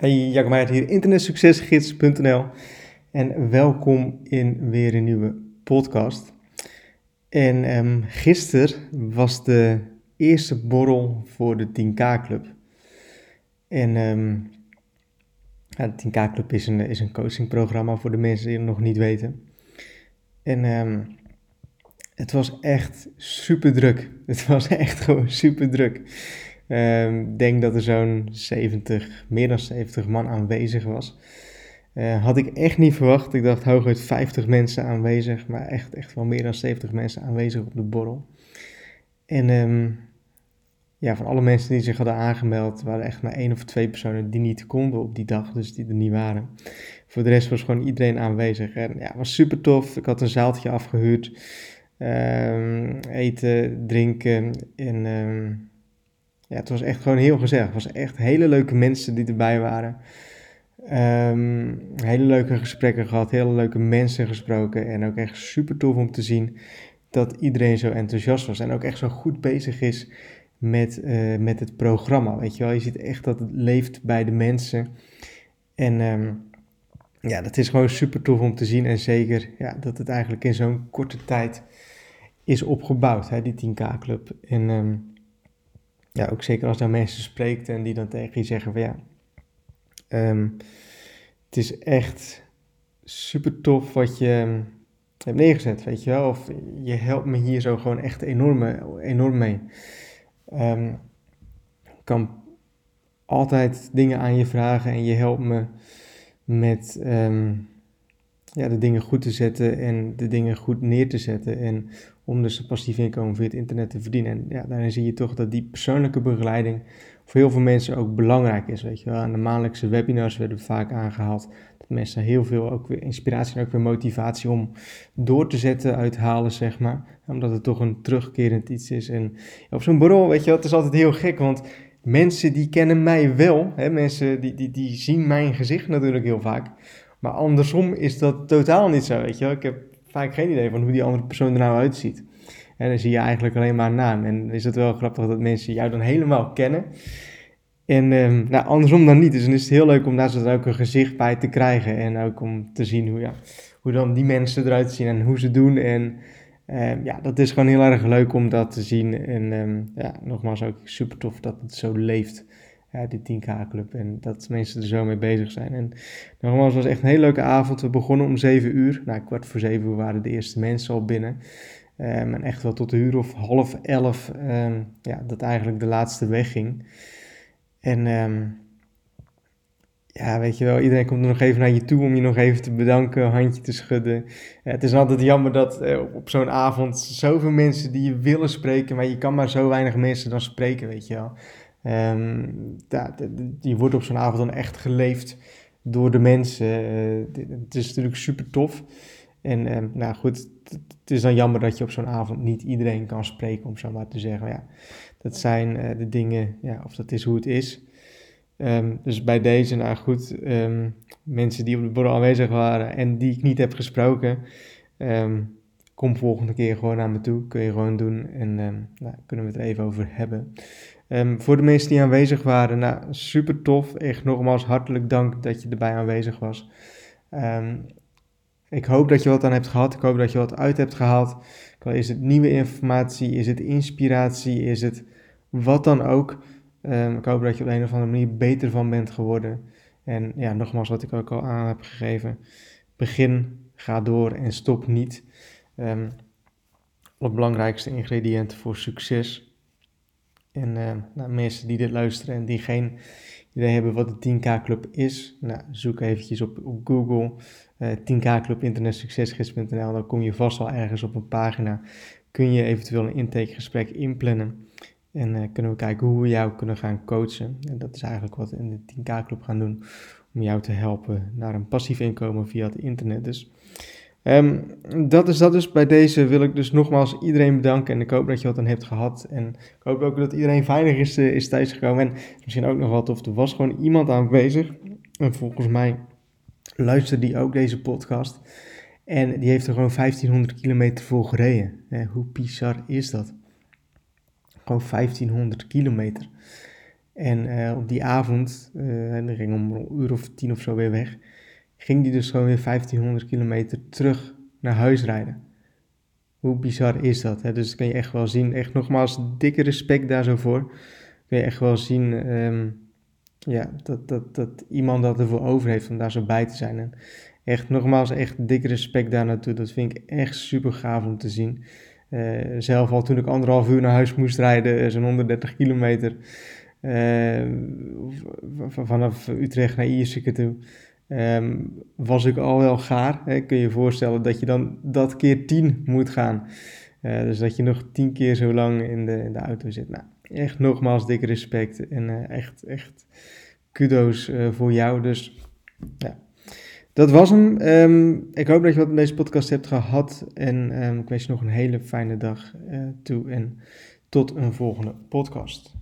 Hey, Jacob Meijer hier, internetsuccesgids.nl en welkom in weer een nieuwe podcast. En um, gisteren was de eerste borrel voor de 10K Club. En ja, de 10K Club is een, is een coachingprogramma voor de mensen die het nog niet weten. En um, het was echt super druk. Het was echt gewoon super druk. Um, denk dat er zo'n 70, meer dan 70 man aanwezig was. Uh, had ik echt niet verwacht. Ik dacht hooguit 50 mensen aanwezig, maar echt, echt wel meer dan 70 mensen aanwezig op de borrel. En um, ja, van alle mensen die zich hadden aangemeld, waren echt maar één of twee personen die niet konden op die dag, dus die er niet waren. Voor de rest was gewoon iedereen aanwezig. En ja, was super tof. Ik had een zaaltje afgehuurd. Um, eten, drinken en ja, het was echt gewoon heel gezellig. Het was echt hele leuke mensen die erbij waren. Um, hele leuke gesprekken gehad, hele leuke mensen gesproken. En ook echt super tof om te zien dat iedereen zo enthousiast was. En ook echt zo goed bezig is met, uh, met het programma. Weet je wel, je ziet echt dat het leeft bij de mensen. En um, ja, dat is gewoon super tof om te zien. En zeker ja, dat het eigenlijk in zo'n korte tijd is opgebouwd, hè, die 10K Club. En um, ja, ook zeker als daar mensen spreekt en die dan tegen je zeggen van ja, um, het is echt super tof wat je hebt neergezet, weet je wel. Of je helpt me hier zo gewoon echt enorm, enorm mee. Um, kan altijd dingen aan je vragen en je helpt me met ja, de dingen goed te zetten en de dingen goed neer te zetten. En om dus een passief inkomen via het internet te verdienen. En ja, daarin zie je toch dat die persoonlijke begeleiding voor heel veel mensen ook belangrijk is. Weet je wel. Aan de maandelijkse webinars werden vaak aangehaald dat mensen heel veel ook weer inspiratie en ook weer motivatie om door te zetten uithalen, zeg maar. Omdat het toch een terugkerend iets is. En op zo'n bureau, weet je wel, het is altijd heel gek, want mensen die kennen mij wel. Hè, mensen die, die, die zien mijn gezicht natuurlijk heel vaak. Maar andersom is dat totaal niet zo, weet je wel. Ik heb vaak geen idee van hoe die andere persoon er nou uitziet. En dan zie je eigenlijk alleen maar een naam. En is het wel grappig dat mensen jou dan helemaal kennen. En um, nou, andersom dan niet. Dus dan is het heel leuk om daar zo ook een gezicht bij te krijgen. En ook om te zien hoe, ja, hoe dan die mensen eruit zien en hoe ze doen. En um, ja, dat is gewoon heel erg leuk om dat te zien. En um, ja, nogmaals ook super tof dat het zo leeft ja, die 10K Club. En dat mensen er zo mee bezig zijn. En nogmaals, het was echt een hele leuke avond. We begonnen om 7 uur. Nou, kwart voor 7 uur waren de eerste mensen al binnen. Um, en echt wel tot de uur of half elf, um, ja, dat eigenlijk de laatste wegging. En um, ja, weet je wel, iedereen komt er nog even naar je toe om je nog even te bedanken, handje te schudden. Het is altijd jammer dat uh, op zo'n avond zoveel mensen die je willen spreken, maar je kan maar zo weinig mensen dan spreken, weet je wel. Um, ja, die wordt op zo'n avond dan echt geleefd door de mensen. Uh, het is natuurlijk super tof. En um, nou goed, het is dan jammer dat je op zo'n avond niet iedereen kan spreken, om zo maar te zeggen. Ja, dat zijn uh, de dingen, ja, of dat is hoe het is. Um, dus bij deze, nou goed, mensen die op de borrel aanwezig waren en die ik niet heb gesproken, kom volgende keer gewoon naar me toe. Kun je gewoon doen en nou, kunnen we het er even over hebben. Um, voor de mensen die aanwezig waren, nou, super tof. Echt nogmaals hartelijk dank dat je erbij aanwezig was. Um, ik hoop dat je wat aan hebt gehad. Ik hoop dat je wat uit hebt gehaald. Is het nieuwe informatie? Is het inspiratie? Is het wat dan ook? Um, ik hoop dat je op een of andere manier beter van bent geworden. En ja, nogmaals wat ik ook al aan heb gegeven. Begin, ga door en stop niet. Het belangrijkste ingrediënt voor succes en uh, nou, mensen die dit luisteren en die geen idee hebben wat de 10K Club is, nou, zoek eventjes op, op Google uh, 10K Club internetsuccesgids.nl. Dan kom je vast wel ergens op een pagina. Kun je eventueel een intakegesprek inplannen. En uh, kunnen we kijken hoe we jou kunnen gaan coachen. En dat is eigenlijk wat we in de 10K Club gaan doen. Om jou te helpen naar een passief inkomen via het internet. Dus Um, dat is dat dus. Bij deze wil ik dus nogmaals iedereen bedanken. En ik hoop dat je wat aan hebt gehad. En ik hoop ook dat iedereen veilig is, uh, is thuisgekomen. En misschien ook nog wat of er was gewoon iemand aanwezig. En volgens mij luisterde die ook deze podcast. En die heeft er gewoon 1500 kilometer voor gereden. hoe bizar is dat? Gewoon 1500 kilometer. En op die avond, en die ging om een uur of tien of zo weer weg, ging die dus gewoon weer 1500 kilometer terug naar huis rijden. Hoe bizar is dat? Hè? Dus dat kun je echt wel zien. Echt nogmaals, dikke respect daar zo voor. Kun je echt wel zien ehm, ja, dat, dat, dat iemand dat ervoor over heeft om daar zo bij te zijn. En echt nogmaals, echt dikke respect daar naartoe. Dat vind ik echt super gaaf om te zien. Uh, zelf al toen ik anderhalf uur naar huis moest rijden, eh, zo'n 130 kilometer. Uh, vanaf Utrecht naar Ierseke toe. Um, was ik al wel gaar. Hè? Kun je je voorstellen dat je dan dat keer 10 moet gaan. Uh, dus dat je nog 10 keer zo lang in de, in de auto zit. Nou, echt nogmaals dikke respect en uh, echt, echt kudo's uh, voor jou. Dus ja, dat was hem. Um, ik hoop dat je wat in deze podcast hebt gehad. En um, ik wens je nog een hele fijne dag toe. En tot een volgende podcast.